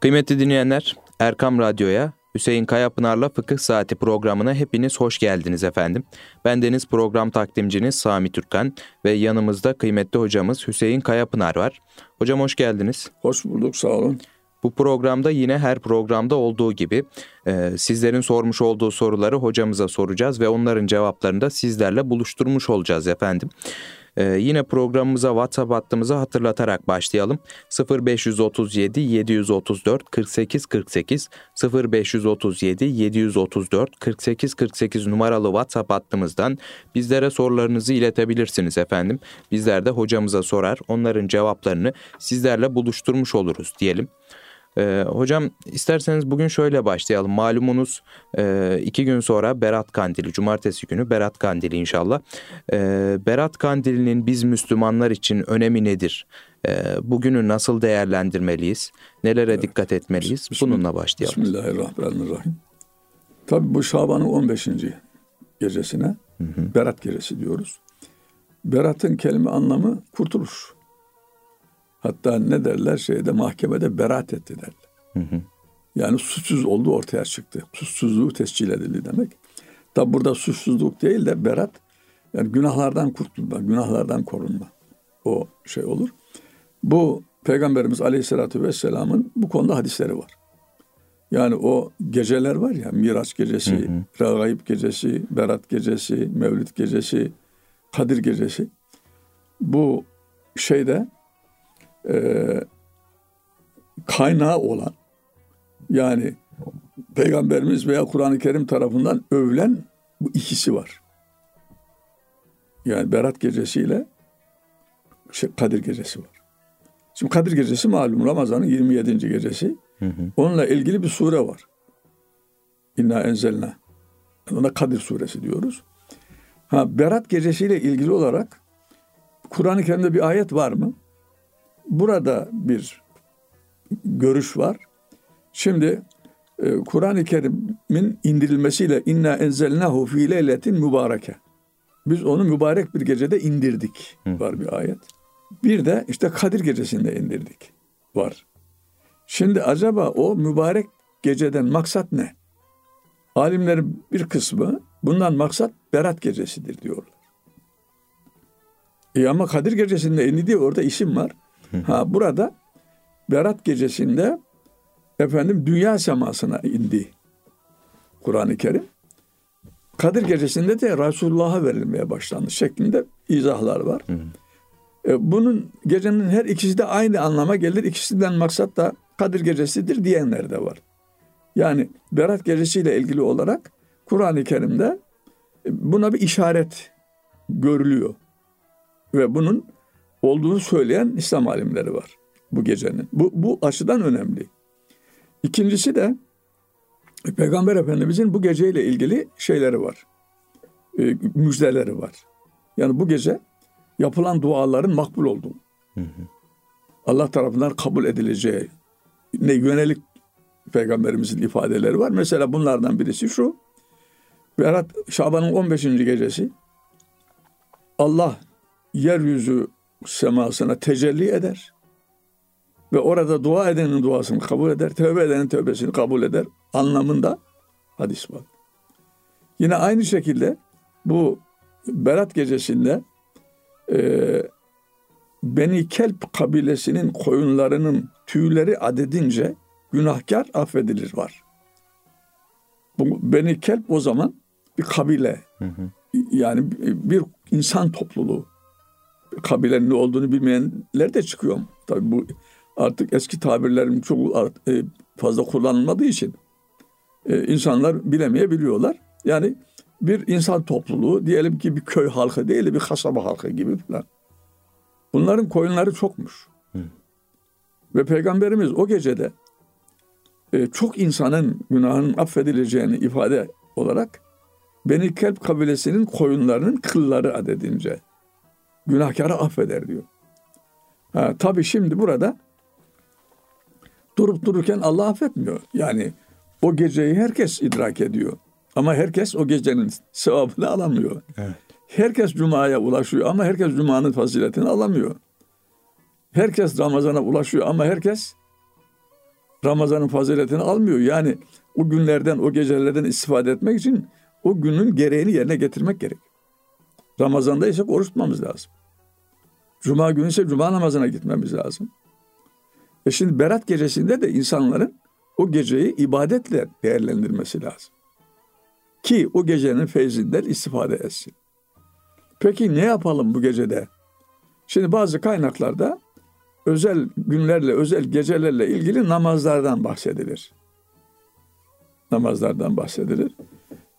Kıymetli dinleyenler, Erkam Radyo'ya Hüseyin Kayapınar'la Fıkıh Saati programına hepiniz hoş geldiniz efendim. Ben deniz program takdimciniz Sami Türkan ve yanımızda kıymetli hocamız Hüseyin Kayapınar var. Hocam hoş geldiniz. Hoş bulduk, sağ olun. Bu programda yine her programda olduğu gibi e, sizlerin sormuş olduğu soruları hocamıza soracağız ve onların cevaplarını da sizlerle buluşturmuş olacağız efendim. Ee, yine programımıza WhatsApp hattımızı hatırlatarak başlayalım. 0537 734 48 48 0537 734 48 48 numaralı WhatsApp hattımızdan bizlere sorularınızı iletebilirsiniz efendim. Bizler de hocamıza sorar, onların cevaplarını sizlerle buluşturmuş oluruz diyelim. Ee, hocam isterseniz bugün şöyle başlayalım. Malumunuz e, iki gün sonra Berat Kandili, cumartesi günü Berat Kandili inşallah. Ee, Berat Kandili'nin biz Müslümanlar için önemi nedir? Ee, bugünü nasıl değerlendirmeliyiz? Nelere evet. dikkat etmeliyiz? Bismillah, Bununla başlayalım. Bismillahirrahmanirrahim. Tabi bu Şaban'ın 15. gecesine hı hı. Berat gecesi diyoruz. Berat'ın kelime anlamı kurtuluş. Hatta ne derler şeyde mahkemede beraat etti derler. Hı hı. Yani suçsuz olduğu ortaya çıktı. Suçsuzluğu tescil edildi demek. Tabi burada suçsuzluk değil de berat yani günahlardan kurtulma, günahlardan korunma. O şey olur. Bu Peygamberimiz Aleyhisselatü Vesselam'ın bu konuda hadisleri var. Yani o geceler var ya Miraç gecesi, hı gecesi, Berat gecesi, Mevlid gecesi, Kadir gecesi. Bu şeyde e, kaynağı olan yani Peygamberimiz veya Kur'an-ı Kerim tarafından övülen bu ikisi var. Yani Berat gecesiyle şey, Kadir gecesi var. Şimdi Kadir gecesi malum Ramazan'ın 27. gecesi. Hı hı. Onunla ilgili bir sure var. İnna enzelna. Ona Kadir suresi diyoruz. Ha Berat gecesiyle ilgili olarak Kur'an-ı Kerim'de bir ayet var mı? Burada bir görüş var. Şimdi e, Kur'an-ı Kerim'in indirilmesiyle inna enzelnahu fi leyletin mübareke. Biz onu mübarek bir gecede indirdik. Var bir ayet. Bir de işte Kadir gecesinde indirdik. Var. Şimdi acaba o mübarek geceden maksat ne? Alimlerin bir kısmı bundan maksat Berat gecesidir diyorlar. E ama Kadir gecesinde indi diye orada isim var. Ha burada Berat gecesinde efendim dünya semasına indi Kur'an-ı Kerim. Kadir gecesinde de Resulullah'a verilmeye başlandı şeklinde izahlar var. Hı. E, bunun gecenin her ikisi de aynı anlama gelir. İkisinden maksat da Kadir gecesidir diyenler de var. Yani Berat gecesiyle ilgili olarak Kur'an-ı Kerim'de e, buna bir işaret görülüyor. Ve bunun olduğunu söyleyen İslam alimleri var bu gecenin. Bu, bu açıdan önemli. İkincisi de Peygamber Efendimizin bu geceyle ilgili şeyleri var. E, müjdeleri var. Yani bu gece yapılan duaların makbul olduğu. Hı hı. Allah tarafından kabul edileceği ne yönelik peygamberimizin ifadeleri var. Mesela bunlardan birisi şu. Berat Şaban'ın 15. gecesi Allah yeryüzü semasına tecelli eder. Ve orada dua edenin duasını kabul eder, tövbe edenin tövbesini kabul eder anlamında hadis var. Yine aynı şekilde bu Berat gecesinde e, Beni Kelp kabilesinin koyunlarının tüyleri adedince günahkar affedilir var. Bu Beni Kelp o zaman bir kabile. Hı hı. Yani bir insan topluluğu kabilenin ne olduğunu bilmeyenler de çıkıyor. Tabii bu artık eski tabirlerin çok e, fazla kullanılmadığı için e, insanlar bilemeyebiliyorlar. Yani bir insan topluluğu diyelim ki bir köy halkı değil de bir kasaba halkı gibi falan. Bunların koyunları çokmuş. Hı. Ve Peygamberimiz o gecede e, çok insanın günahının affedileceğini ifade olarak Beni Kelp kabilesinin koyunlarının kılları adedince günahkarı affeder diyor. Ha, tabii şimdi burada durup dururken Allah affetmiyor. Yani o geceyi herkes idrak ediyor. Ama herkes o gecenin sevabını alamıyor. Evet. Herkes Cuma'ya ulaşıyor ama herkes Cuma'nın faziletini alamıyor. Herkes Ramazan'a ulaşıyor ama herkes Ramazan'ın faziletini almıyor. Yani o günlerden, o gecelerden istifade etmek için o günün gereğini yerine getirmek gerek. Ramazan'da ise oruç tutmamız lazım. Cuma günü ise cuma namazına gitmemiz lazım. E şimdi Berat gecesinde de insanların o geceyi ibadetle değerlendirmesi lazım. Ki o gecenin feyzinden istifade etsin. Peki ne yapalım bu gecede? Şimdi bazı kaynaklarda özel günlerle, özel gecelerle ilgili namazlardan bahsedilir. Namazlardan bahsedilir.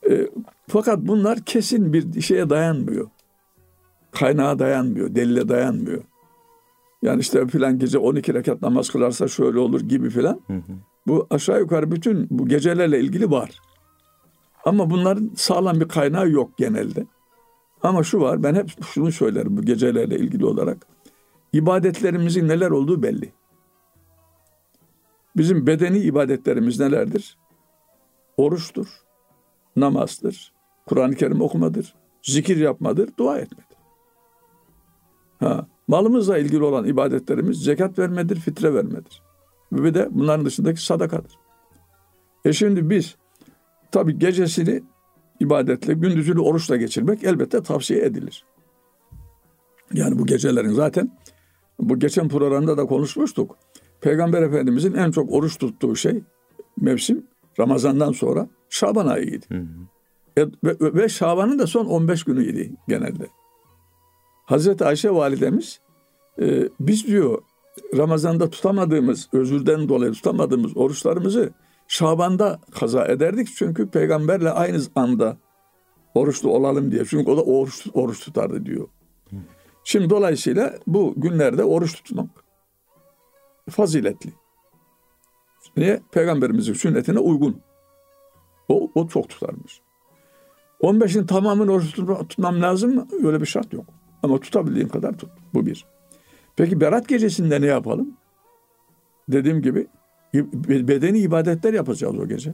E, fakat bunlar kesin bir şeye dayanmıyor. Kaynağa dayanmıyor, delile dayanmıyor. Yani işte filan gece 12 rekat namaz kılarsa şöyle olur gibi filan. Bu aşağı yukarı bütün bu gecelerle ilgili var. Ama bunların sağlam bir kaynağı yok genelde. Ama şu var ben hep şunu söylerim bu gecelerle ilgili olarak. İbadetlerimizin neler olduğu belli. Bizim bedeni ibadetlerimiz nelerdir? Oruçtur, namazdır, Kur'an-ı Kerim okumadır, zikir yapmadır, dua etmedir. Ha, malımızla ilgili olan ibadetlerimiz zekat vermedir, fitre vermedir. Ve de bunların dışındaki sadakadır. E şimdi biz tabi gecesini ibadetle, gündüzünü oruçla geçirmek elbette tavsiye edilir. Yani bu gecelerin zaten bu geçen programda da konuşmuştuk. Peygamber Efendimizin en çok oruç tuttuğu şey mevsim Ramazan'dan sonra Şaban ayıydı. Hı hı. E, ve, ve Şaban'ın da son 15 günüydü genelde. Hazreti Ayşe validemiz e, biz diyor Ramazan'da tutamadığımız, özürden dolayı tutamadığımız oruçlarımızı Şaban'da kaza ederdik. Çünkü peygamberle aynı anda oruçlu olalım diye. Çünkü o da oruç, oruç tutardı diyor. Şimdi dolayısıyla bu günlerde oruç tutmak faziletli. Niye? Peygamberimizin sünnetine uygun. O, o çok tutarmış. 15'in tamamını oruç tutmam lazım mı? Öyle bir şart yok. Ama tutabildiğin kadar tut. Bu bir. Peki Berat gecesinde ne yapalım? Dediğim gibi bedeni ibadetler yapacağız o gece.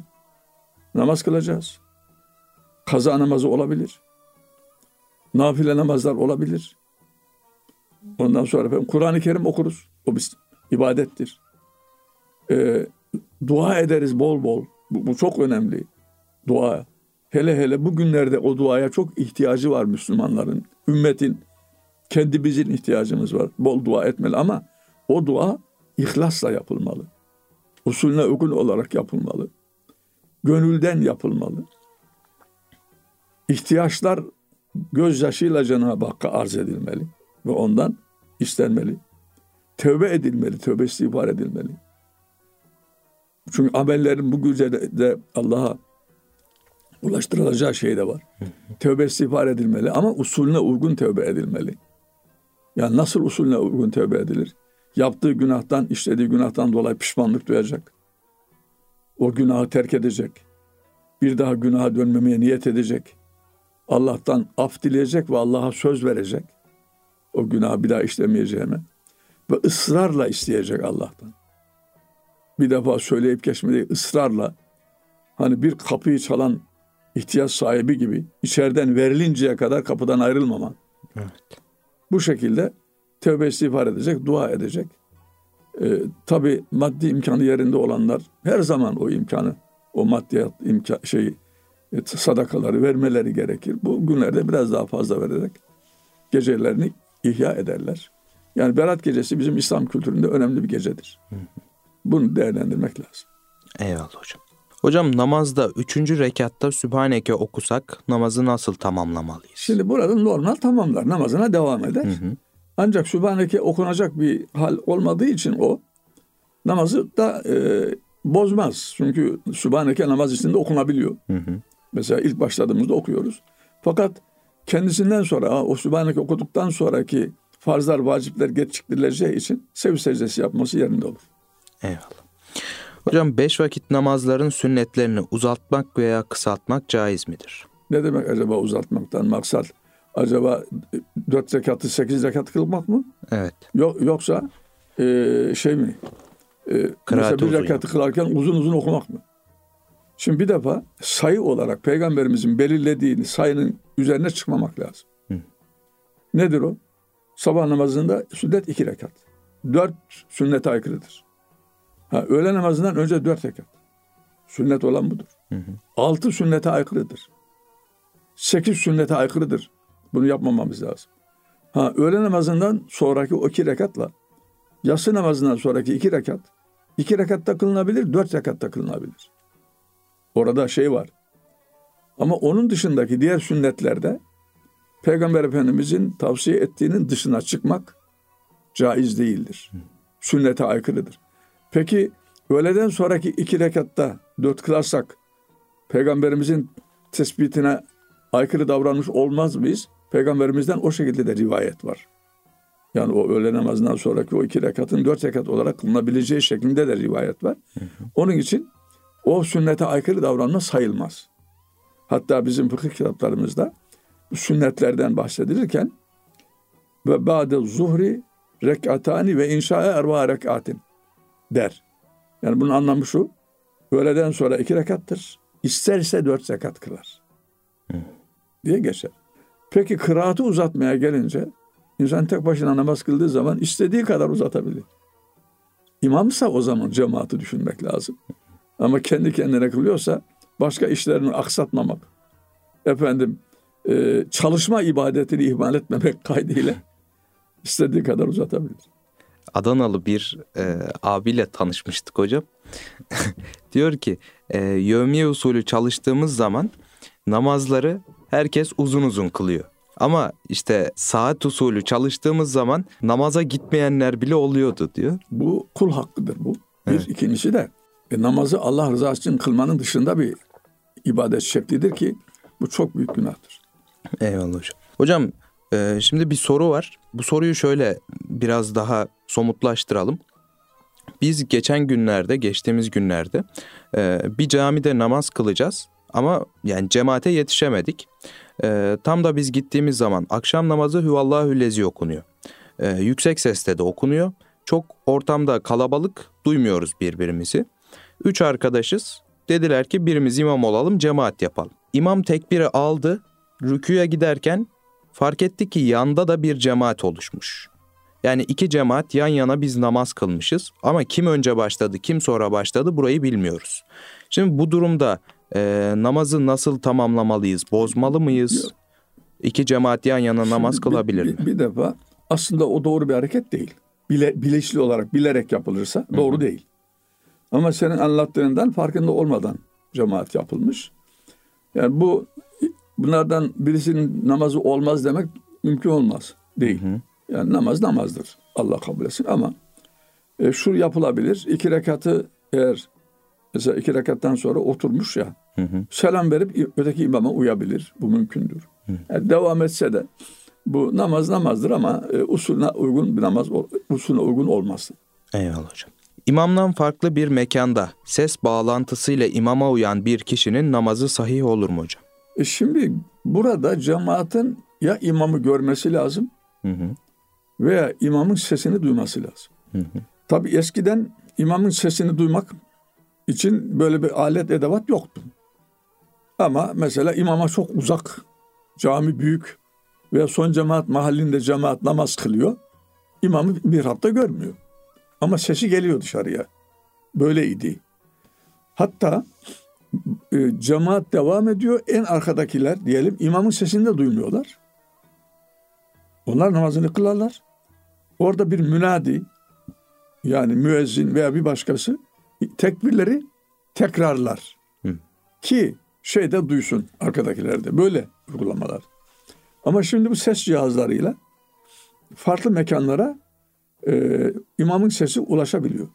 Namaz kılacağız. Kaza namazı olabilir. Nafile namazlar olabilir. Ondan sonra Kur'an-ı Kerim okuruz. O bir ibadettir. Ee, dua ederiz bol bol. Bu, bu çok önemli. Dua. Hele hele bugünlerde o duaya çok ihtiyacı var Müslümanların. Ümmetin kendimizin ihtiyacımız var. Bol dua etmeli ama o dua ihlasla yapılmalı. Usulüne uygun olarak yapılmalı. Gönülden yapılmalı. İhtiyaçlar gözyaşıyla Cenab-ı Hakk'a arz edilmeli ve ondan istenmeli. Tövbe edilmeli, tövbe istiğfar edilmeli. Çünkü amellerin bu güzede Allah'a ulaştırılacağı şey de var. tövbe istiğfar edilmeli ama usulüne uygun tövbe edilmeli. Yani nasıl usulüne uygun tövbe edilir? Yaptığı günahtan, işlediği günahtan dolayı pişmanlık duyacak. O günahı terk edecek. Bir daha günaha dönmemeye niyet edecek. Allah'tan af dileyecek ve Allah'a söz verecek. O günahı bir daha işlemeyeceğime. Ve ısrarla isteyecek Allah'tan. Bir defa söyleyip geçmediği ısrarla hani bir kapıyı çalan ihtiyaç sahibi gibi içeriden verilinceye kadar kapıdan ayrılmaman. Evet. Bu şekilde tövbe istiğfar edecek, dua edecek. Ee, Tabi maddi imkanı yerinde olanlar her zaman o imkanı, o maddiyat imkan, şey, e, sadakaları vermeleri gerekir. Bu günlerde biraz daha fazla vererek gecelerini ihya ederler. Yani Berat Gecesi bizim İslam kültüründe önemli bir gecedir. Bunu değerlendirmek lazım. Eyvallah hocam. Hocam namazda üçüncü rekatta Sübhaneke okusak namazı nasıl tamamlamalıyız? Şimdi burada normal tamamlar. Namazına devam eder. Hı hı. Ancak Sübhaneke okunacak bir hal olmadığı için o namazı da e, bozmaz. Çünkü Sübhaneke namaz içinde okunabiliyor. Hı hı. Mesela ilk başladığımızda okuyoruz. Fakat kendisinden sonra o Sübhaneke okuduktan sonraki farzlar, vacipler geçiktirileceği için sev secdesi yapması yerinde olur. Eyvallah. Hocam beş vakit namazların sünnetlerini uzatmak veya kısaltmak caiz midir? Ne demek acaba uzatmaktan maksat? Acaba dört rekatı sekiz rekat kılmak mı? Evet. Yok, yoksa e, şey mi? E, mesela bir rekatı kılarken uzun uzun okumak mı? Şimdi bir defa sayı olarak peygamberimizin belirlediği sayının üzerine çıkmamak lazım. Hı. Nedir o? Sabah namazında sünnet iki rekat. Dört sünnete aykırıdır. Ha, öğle namazından önce dört rekat. Sünnet olan budur. Hı hı. Altı sünnete aykırıdır. Sekiz sünnete aykırıdır. Bunu yapmamamız lazım. Ha, öğle namazından sonraki o iki rekatla yatsı namazından sonraki iki rekat iki rekatta kılınabilir, dört rekatta kılınabilir. Orada şey var. Ama onun dışındaki diğer sünnetlerde Peygamber Efendimizin tavsiye ettiğinin dışına çıkmak caiz değildir. Sünnete aykırıdır. Peki öğleden sonraki iki rekatta dört kılarsak Peygamberimizin tespitine aykırı davranmış olmaz mıyız? Peygamberimizden o şekilde de rivayet var. Yani o öğle namazından sonraki o iki rekatın dört rekat olarak kılınabileceği şeklinde de rivayet var. Onun için o sünnete aykırı davranma sayılmaz. Hatta bizim fıkıh kitaplarımızda sünnetlerden bahsedilirken ve ba'de zuhri rekatani ve inşa'e erva rekatin der. Yani bunun anlamı şu. Öğleden sonra iki rekattır. İsterse dört rekat kılar. Diye geçer. Peki kıraatı uzatmaya gelince insan tek başına namaz kıldığı zaman istediği kadar uzatabilir. İmamsa o zaman cemaati düşünmek lazım. Ama kendi kendine kılıyorsa başka işlerini aksatmamak, efendim e, çalışma ibadetini ihmal etmemek kaydıyla istediği kadar uzatabilir. Adanalı bir e, abiyle tanışmıştık hocam. Diyor ki e, yevmiye usulü çalıştığımız zaman namazları herkes uzun uzun kılıyor. Ama işte saat usulü çalıştığımız zaman namaza gitmeyenler bile oluyordu diyor. Bu kul hakkıdır bu. Bir evet. ikincisi de e, namazı Allah rızası için kılmanın dışında bir ibadet şeklidir ki bu çok büyük günahtır. Eyvallah hocam. Hocam e, şimdi bir soru var. Bu soruyu şöyle biraz daha somutlaştıralım. Biz geçen günlerde, geçtiğimiz günlerde e, bir camide namaz kılacağız. Ama yani cemaate yetişemedik. E, tam da biz gittiğimiz zaman akşam namazı Hüvallahü Lezi okunuyor. E, yüksek sesle de okunuyor. Çok ortamda kalabalık duymuyoruz birbirimizi. Üç arkadaşız. Dediler ki birimiz imam olalım cemaat yapalım. İmam tekbiri aldı. Rüküye giderken fark etti ki yanda da bir cemaat oluşmuş. Yani iki cemaat yan yana biz namaz kılmışız ama kim önce başladı kim sonra başladı burayı bilmiyoruz. Şimdi bu durumda e, namazı nasıl tamamlamalıyız? Bozmalı mıyız? İki cemaat yan yana Şimdi namaz kılabilir bir, mi? Bir, bir defa aslında o doğru bir hareket değil. Bile, bilinçli olarak bilerek yapılırsa doğru Hı-hı. değil. Ama senin anlattığından farkında olmadan cemaat yapılmış. Yani bu bunlardan birisinin namazı olmaz demek mümkün olmaz. Değil. Hı hı. Yani namaz namazdır. Allah kabul etsin ama e, şu yapılabilir. İki rekatı eğer mesela iki rekattan sonra oturmuş ya hı hı. selam verip öteki imama uyabilir. Bu mümkündür. Hı. Yani devam etse de bu namaz namazdır ama e, usulüne uygun bir namaz usulüne uygun olmaz. Eyvallah hocam. İmamdan farklı bir mekanda ses bağlantısıyla imama uyan bir kişinin namazı sahih olur mu hocam? E şimdi burada cemaatin ya imamı görmesi lazım hı hı. veya imamın sesini duyması lazım. Hı hı. Tabi eskiden imamın sesini duymak için böyle bir alet edevat yoktu. Ama mesela imama çok uzak, cami büyük veya son cemaat mahallinde cemaat namaz kılıyor. İmamı bir hafta görmüyor. Ama sesi geliyor dışarıya. Böyleydi. Hatta e, cemaat devam ediyor. En arkadakiler diyelim imamın sesini de duymuyorlar. Onlar namazını kılarlar. Orada bir münadi yani müezzin veya bir başkası tekbirleri tekrarlar. Hı. Ki şeyde duysun arkadakilerde. Böyle uygulamalar. Ama şimdi bu ses cihazlarıyla farklı mekanlara e, imamın sesi ulaşabiliyor.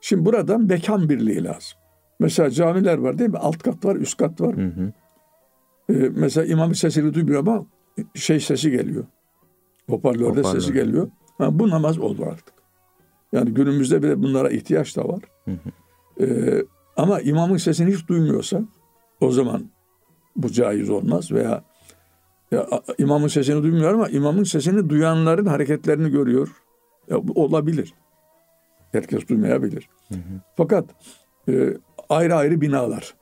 Şimdi burada mekan birliği lazım. Mesela camiler var değil mi? Alt kat var, üst kat var. Hı hı. E, mesela imamın sesini duymuyor ama şey sesi geliyor. Hoparlörde Hoparlör. sesi geliyor. Ha, bu namaz oldu artık. Yani günümüzde bile bunlara ihtiyaç da var. Hı hı. E, ama imamın sesini hiç duymuyorsa o zaman bu caiz olmaz veya ya, imamın sesini duymuyor ama imamın sesini duyanların hareketlerini görüyor. Ya, olabilir. Herkes duymayabilir. Hı hı. Fakat e, ayrı ayrı binalar.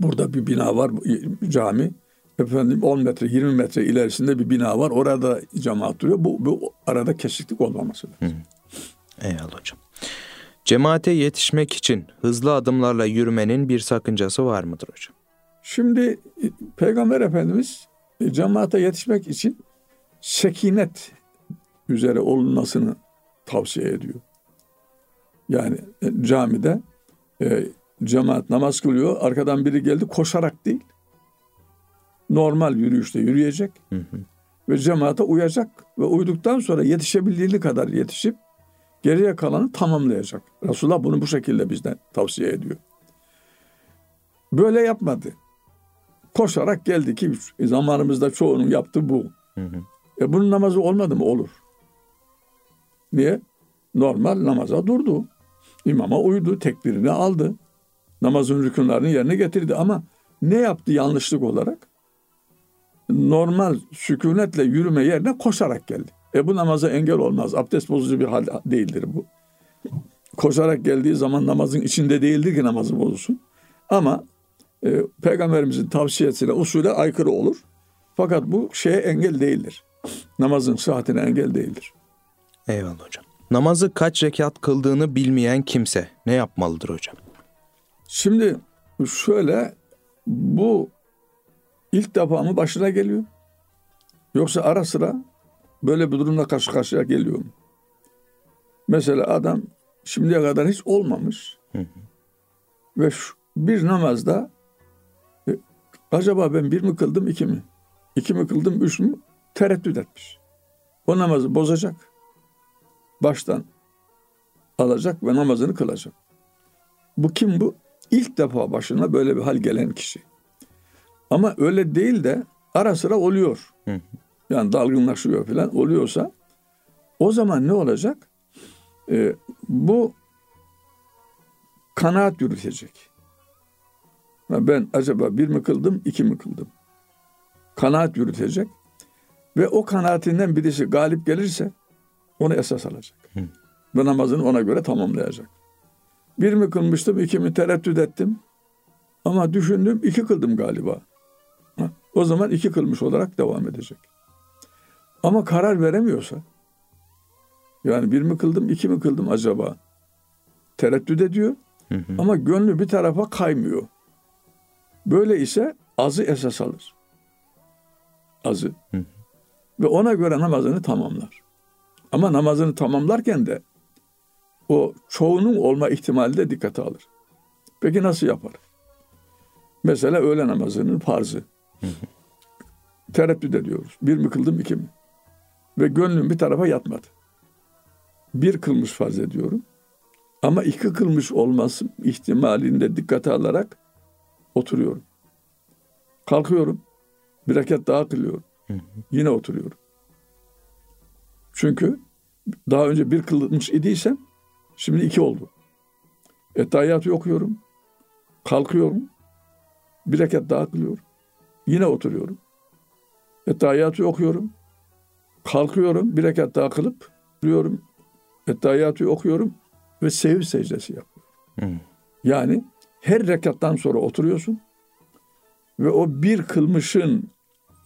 Burada bir bina var, cami. Efendim 10 metre, 20 metre ilerisinde bir bina var. Orada cemaat duruyor. Bu, bu arada kesiklik olmaması lazım. Hı. Eyvallah hocam. Cemaate yetişmek için hızlı adımlarla yürümenin bir sakıncası var mıdır hocam? Şimdi e, Peygamber Efendimiz e, cemaate yetişmek için sekinet üzere olunmasını tavsiye ediyor. Yani e, camide e, cemaat namaz kılıyor. Arkadan biri geldi koşarak değil. Normal yürüyüşte yürüyecek. Hı hı. Ve cemaate uyacak. Ve uyduktan sonra yetişebildiği kadar yetişip geriye kalanı tamamlayacak. Resulullah bunu bu şekilde bizden tavsiye ediyor. Böyle yapmadı. Koşarak geldi ki zamanımızda çoğunun yaptığı bu. Hı hı. E bunun namazı olmadı mı? Olur. Niye? Normal namaza durdu. İmama uydu, tekbirini aldı. Namazın rükunlarını yerine getirdi ama ne yaptı yanlışlık olarak? Normal sükunetle yürüme yerine koşarak geldi. E bu namaza engel olmaz. Abdest bozucu bir hal değildir bu. Koşarak geldiği zaman namazın içinde değildir ki namazı bozulsun. Ama e, peygamberimizin tavsiyesine, usule aykırı olur. Fakat bu şeye engel değildir. Namazın sıhhatine engel değildir. Eyvallah hocam. Namazı kaç rekat kıldığını bilmeyen kimse ne yapmalıdır hocam? Şimdi şöyle bu ilk defa mı başına geliyor? Yoksa ara sıra böyle bir durumla karşı karşıya geliyor mu? Mesela adam şimdiye kadar hiç olmamış. Hı hı. Ve şu, bir namazda e, acaba ben bir mi kıldım iki mi? İki mi kıldım üç mü? Tereddüt etmiş. O namazı bozacak. Baştan alacak ve namazını kılacak. Bu kim bu? İlk defa başına böyle bir hal gelen kişi. Ama öyle değil de ara sıra oluyor. Yani dalgınlaşıyor falan oluyorsa o zaman ne olacak? Ee, bu kanaat yürütecek. Ben acaba bir mi kıldım, iki mi kıldım? Kanaat yürütecek. Ve o kanaatinden birisi galip gelirse onu esas alacak. Hı. Ve namazını ona göre tamamlayacak. Bir mi kılmıştım, iki mi tereddüt ettim. Ama düşündüm, iki kıldım galiba. Ha, o zaman iki kılmış olarak devam edecek. Ama karar veremiyorsa, yani bir mi kıldım, iki mi kıldım acaba? Tereddüt ediyor hı hı. ama gönlü bir tarafa kaymıyor. Böyle ise azı esas alır. Azı. Hı hı. Ve ona göre namazını tamamlar. Ama namazını tamamlarken de o çoğunun olma ihtimali de dikkate alır. Peki nasıl yapar? Mesela öğle namazının farzı. Tereddüt ediyoruz. Bir mi kıldım iki mi? Ve gönlüm bir tarafa yatmadı. Bir kılmış farz ediyorum. Ama iki kılmış olması ihtimalinde dikkate alarak oturuyorum. Kalkıyorum. Bir rekat daha kılıyorum. Yine oturuyorum. Çünkü daha önce bir kılmış idiysem şimdi iki oldu. Ettehiyatı okuyorum. Kalkıyorum. Bir rekat daha kılıyorum. Yine oturuyorum. Ettehiyatı okuyorum. Kalkıyorum. Bir rekat daha kılıp duruyorum. Ettehiyatı okuyorum ve sev secdesi yapıyorum. Hmm. Yani her rekattan sonra oturuyorsun ve o bir kılmışın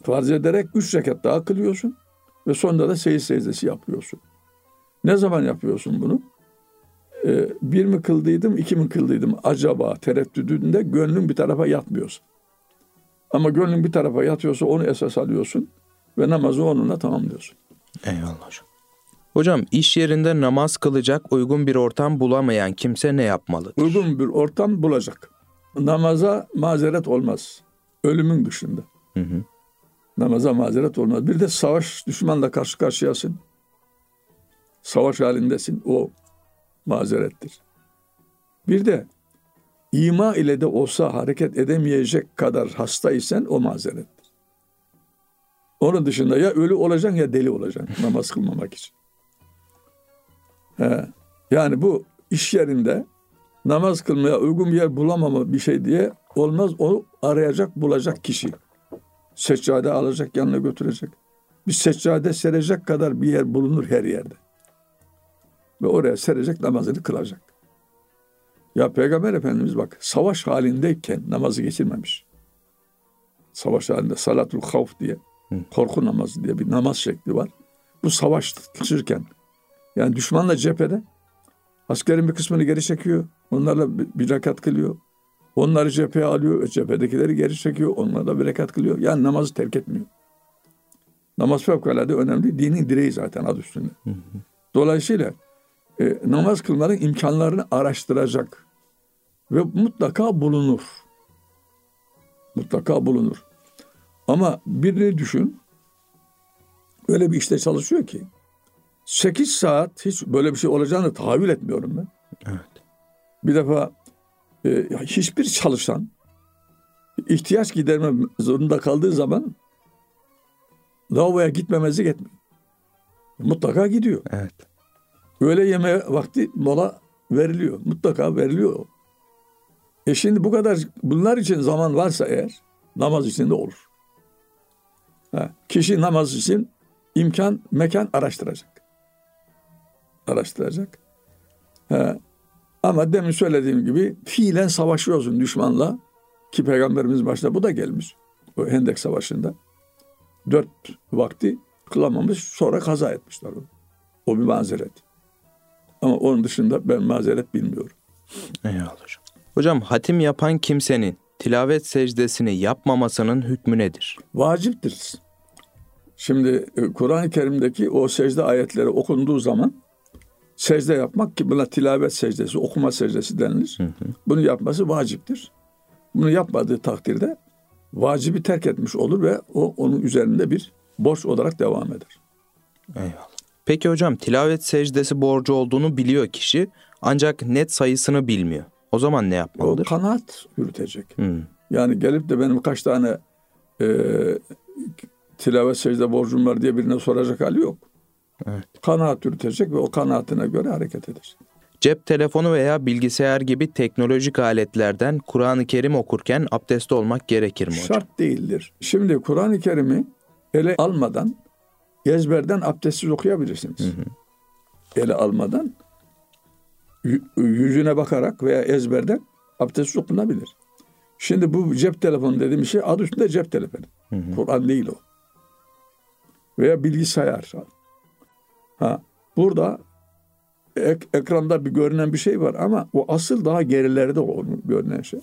farz ederek üç rekat daha kılıyorsun ve sonunda da seyir secdesi yapıyorsun. Ne zaman yapıyorsun bunu? Ee, bir mi kıldıydım, iki mi kıldıydım acaba tereddüdünde gönlün bir tarafa yatmıyorsa. Ama gönlün bir tarafa yatıyorsa onu esas alıyorsun ve namazı onunla tamamlıyorsun. Eyvallah hocam. Hocam iş yerinde namaz kılacak uygun bir ortam bulamayan kimse ne yapmalıdır? Uygun bir ortam bulacak. Namaza mazeret olmaz. Ölümün dışında. Hı hı. Namaza mazeret olmaz. Bir de savaş düşmanla karşı karşıyasın. Savaş halindesin. O mazerettir. Bir de ima ile de olsa hareket edemeyecek kadar hastaysan o mazerettir. Onun dışında ya ölü olacaksın ya deli olacaksın namaz kılmamak için. He. Yani bu iş yerinde namaz kılmaya uygun bir yer bulamama bir şey diye olmaz. O arayacak bulacak kişi. Seccade alacak yanına götürecek. Bir seccade serecek kadar bir yer bulunur her yerde. Ve oraya serecek namazını kılacak. Ya Peygamber Efendimiz bak savaş halindeyken namazı geçirmemiş. Savaş halinde salatul havf diye korku namazı diye bir namaz şekli var. Bu savaşırken yani düşmanla cephede Askerin bir kısmını geri çekiyor. Onlarla bir, bir rekat kılıyor. Onları cepheye alıyor. Cephedekileri geri çekiyor. Onlarla bir rekat kılıyor. Yani namazı terk etmiyor. Namaz fevkalade önemli. Dinin direği zaten adı üstünde. Dolayısıyla e, namaz kılmanın imkanlarını araştıracak. Ve mutlaka bulunur. Mutlaka bulunur. Ama birini düşün. Öyle bir işte çalışıyor ki 8 saat hiç böyle bir şey olacağını tahayyül etmiyorum ben. Evet. Bir defa e, hiçbir çalışan ihtiyaç giderme zorunda kaldığı zaman lavaboya gitmemezlik etmiyor. Mutlaka gidiyor. Evet. Öğle yemeğe vakti mola veriliyor. Mutlaka veriliyor. E şimdi bu kadar bunlar için zaman varsa eğer namaz için de olur. Ha, kişi namaz için imkan, mekan araştıracak. Araştıracak. Ha, ama demin söylediğim gibi fiilen savaşıyorsun düşmanla ki peygamberimiz başta bu da gelmiş. O Hendek Savaşı'nda. Dört vakti kılamamış sonra kaza etmişler onu. O bir mazeret. Ama onun dışında ben mazeret bilmiyorum. Eyvallah hocam. Hocam hatim yapan kimsenin tilavet secdesini yapmamasının hükmü nedir? Vaciptir. Şimdi e, Kur'an-ı Kerim'deki o secde ayetleri okunduğu zaman secde yapmak ki buna tilavet secdesi, okuma secdesi denilir. Hı hı. Bunu yapması vaciptir. Bunu yapmadığı takdirde vacibi terk etmiş olur ve o onun üzerinde bir borç olarak devam eder. Eyvallah. Peki hocam tilavet secdesi borcu olduğunu biliyor kişi ancak net sayısını bilmiyor. O zaman ne O yapmalıdır? kanaat yürütecek. Hı. Yani gelip de benim kaç tane e, tilavet secde borcum var diye birine soracak hali yok. Evet. Kanaat yürütecek ve o kanaatine göre hareket edecek. Cep telefonu veya bilgisayar gibi teknolojik aletlerden Kur'an-ı Kerim okurken abdestli olmak gerekir mi hocam? Şart değildir. Şimdi Kur'an-ı Kerim'i ele almadan ezberden abdestsiz okuyabilirsiniz. Hı hı. Ele almadan yü- yüzüne bakarak veya ezberden abdestsiz okunabilir. Şimdi bu cep telefonu dediğim şey adı üstünde cep telefonu. Kur'an değil o. Veya bilgisayar. Ha, burada ek- ekranda bir görünen bir şey var ama o asıl daha gerilerde o görünen şey.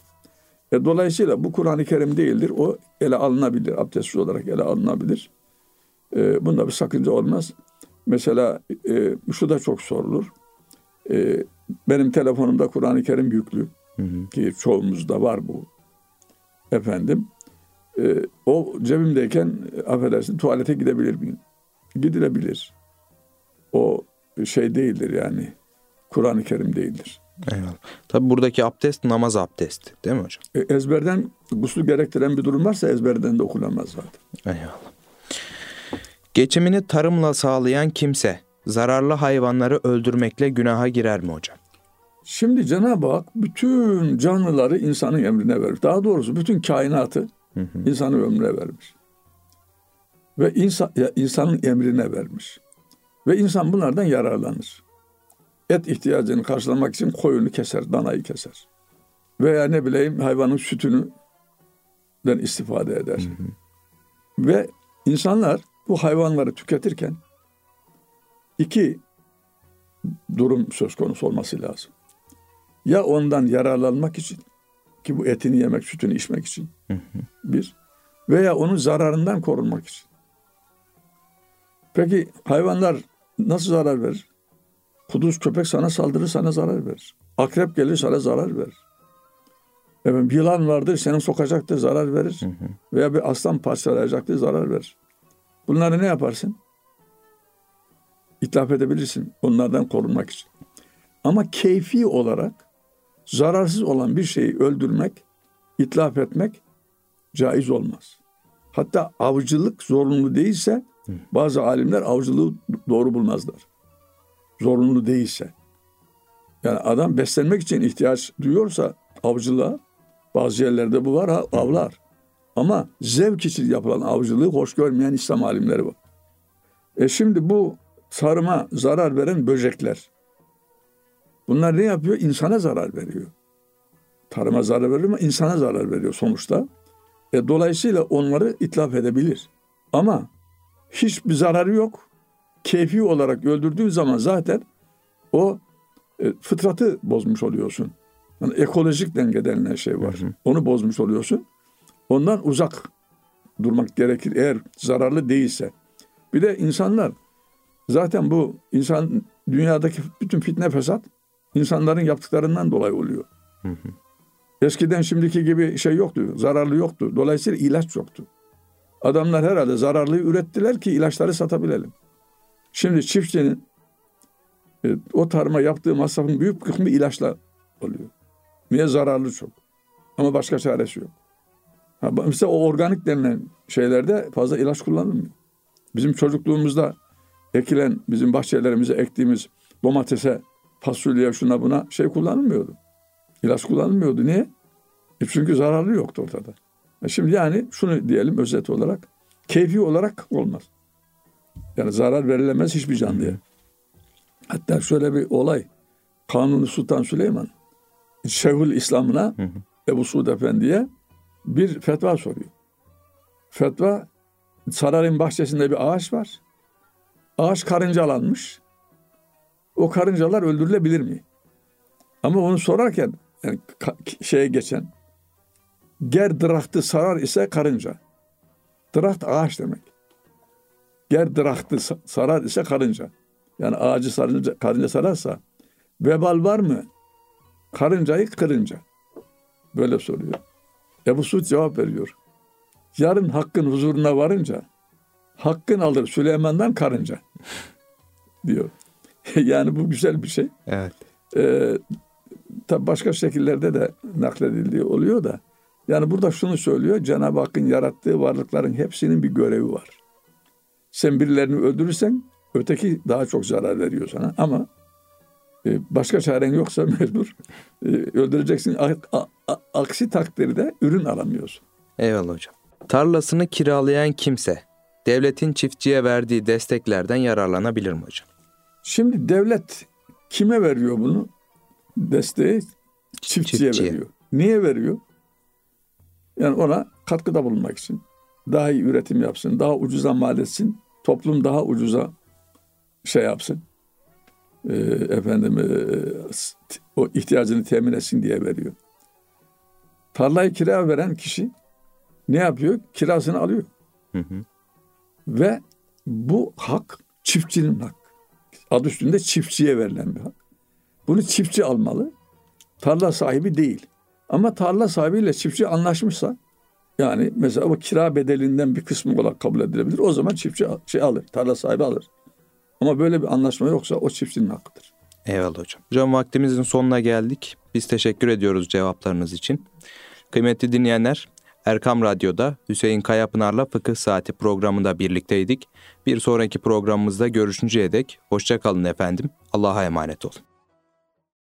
E, dolayısıyla bu Kur'an-ı Kerim değildir. O ele alınabilir. Abdestsiz olarak ele alınabilir. E, bunda bir sakınca olmaz. Mesela e, şu da çok sorulur. E, benim telefonumda Kur'an-ı Kerim yüklü Hı hı. ki çoğumuzda var bu. Efendim e, o cebimdeyken e, affedersin tuvalete gidebilir miyim? Gidilebilir. O şey değildir yani. Kur'an-ı Kerim değildir. Eyvallah. Tabi buradaki abdest namaz abdesti değil mi hocam? E, ezberden gusül gerektiren bir durum varsa ezberden de okunamaz zaten. Eyvallah. Geçimini tarımla sağlayan kimse zararlı hayvanları öldürmekle günaha girer mi hocam? Şimdi Cenab-ı Hak bütün canlıları insanın emrine vermiş. Daha doğrusu bütün kainatı Hı hı. insanın ömrüne vermiş. Ve insan, ya insanın emrine vermiş. Ve insan bunlardan yararlanır. Et ihtiyacını karşılamak için koyunu keser, danayı keser. Veya ne bileyim hayvanın sütünü den istifade eder. Ve insanlar bu hayvanları tüketirken iki durum söz konusu olması lazım. Ya ondan yararlanmak için ki bu etini yemek, sütünü içmek için bir veya onun zararından korunmak için. Peki hayvanlar nasıl zarar verir? Kuduz köpek sana saldırır, sana zarar verir. Akrep gelir sana zarar verir. Efendim, yılan vardır, seni sokacaktır, zarar verir. Veya bir aslan parçalayacaktır, zarar verir. Bunları ne yaparsın? İtlaf edebilirsin onlardan korunmak için. Ama keyfi olarak zararsız olan bir şeyi öldürmek, itlaf etmek caiz olmaz. Hatta avcılık zorunlu değilse bazı alimler avcılığı doğru bulmazlar. Zorunlu değilse. Yani adam beslenmek için ihtiyaç duyuyorsa avcılığa bazı yerlerde bu var avlar. Ama zevk için yapılan avcılığı hoş görmeyen İslam alimleri var. E şimdi bu tarıma zarar veren böcekler. Bunlar ne yapıyor? İnsana zarar veriyor. Tarıma zarar veriyor ama insana zarar veriyor sonuçta. E, dolayısıyla onları itlaf edebilir. Ama hiçbir zararı yok. Keyfi olarak öldürdüğün zaman zaten o e, fıtratı bozmuş oluyorsun. Yani ekolojik denge denilen şey var. Hı hı. Onu bozmuş oluyorsun. Ondan uzak durmak gerekir eğer zararlı değilse. Bir de insanlar zaten bu insan dünyadaki bütün fitne fesat insanların yaptıklarından dolayı oluyor. Hı hı. Eskiden şimdiki gibi şey yoktu, zararlı yoktu. Dolayısıyla ilaç yoktu. Adamlar herhalde zararlıyı ürettiler ki ilaçları satabilelim. Şimdi çiftçinin e, o tarıma yaptığı masrafın büyük kısmı ilaçla oluyor. Niye zararlı çok? Ama başka çaresi yok. Ha, mesela o organik denilen şeylerde fazla ilaç kullanılmıyor. Bizim çocukluğumuzda ekilen, bizim bahçelerimize ektiğimiz domatese, fasulyeye, şuna buna şey kullanılmıyordu. İlaç kullanılmıyordu. Niye? E çünkü zararlı yoktu ortada. Şimdi yani şunu diyelim özet olarak, keyfi olarak olmaz. Yani zarar verilemez hiçbir canlıya. Hatta şöyle bir olay. Kanuni Sultan Süleyman Şeyhül İslam'ına. Ebu Suud Efendi'ye bir fetva soruyor. Fetva sarayın bahçesinde bir ağaç var. Ağaç karıncalanmış. O karıncalar öldürülebilir mi? Ama onu sorarken yani şeye geçen ger drahtı sarar ise karınca. Draht ağaç demek. Ger drahtı sa- sarar ise karınca. Yani ağacı sarınca, karınca sararsa vebal var mı? Karıncayı kırınca. Böyle soruyor. Ebu Suud cevap veriyor. Yarın hakkın huzuruna varınca hakkın alır Süleyman'dan karınca diyor. yani bu güzel bir şey. Evet. Ee, tabi başka şekillerde de nakledildiği oluyor da yani burada şunu söylüyor Cenab-ı Hakk'ın yarattığı varlıkların hepsinin bir görevi var. Sen birilerini öldürürsen öteki daha çok zarar veriyor sana ama e, başka çaren yoksa mecbur e, öldüreceksin. Aksi takdirde ürün alamıyorsun. Eyvallah hocam. Tarlasını kiralayan kimse devletin çiftçiye verdiği desteklerden yararlanabilir mi hocam? Şimdi devlet kime veriyor bunu? Desteği çiftçiye, Çiftçiye. veriyor. Niye veriyor? Yani ona katkıda bulunmak için. Daha iyi üretim yapsın, daha ucuza mal etsin, toplum daha ucuza şey yapsın. Ee, efendim e, o ihtiyacını temin etsin diye veriyor. Tarlayı kira veren kişi ne yapıyor? Kirasını alıyor. Hı hı. Ve bu hak çiftçinin hak. Adı üstünde çiftçiye verilen bir hak. Bunu çiftçi almalı. Tarla sahibi değil. Ama tarla sahibiyle çiftçi anlaşmışsa yani mesela o kira bedelinden bir kısmı olarak kabul edilebilir. O zaman çiftçi şey alır. Tarla sahibi alır. Ama böyle bir anlaşma yoksa o çiftçinin hakkıdır. Eyvallah hocam. Hocam vaktimizin sonuna geldik. Biz teşekkür ediyoruz cevaplarınız için. Kıymetli dinleyenler, Erkam Radyo'da Hüseyin Kayapınar'la Fıkıh Saati programında birlikteydik. Bir sonraki programımızda görüşünceye dek hoşça kalın efendim. Allah'a emanet olun.